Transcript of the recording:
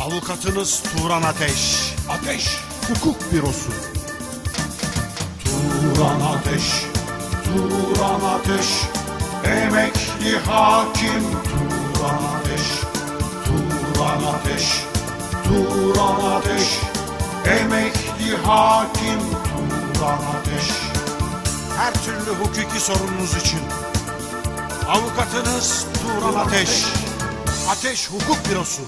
Avukatınız Turan Ateş. Ateş, Hukuk bürosu. Turan Ateş, Turan Ateş, emekli hakim Turan Ateş, Turan Ateş, Turan Ateş, emekli hakim Turan Ateş. Her türlü hukuki sorununuz için. Avukatınız Turan Ateş. Ateş Hukuk Bürosu.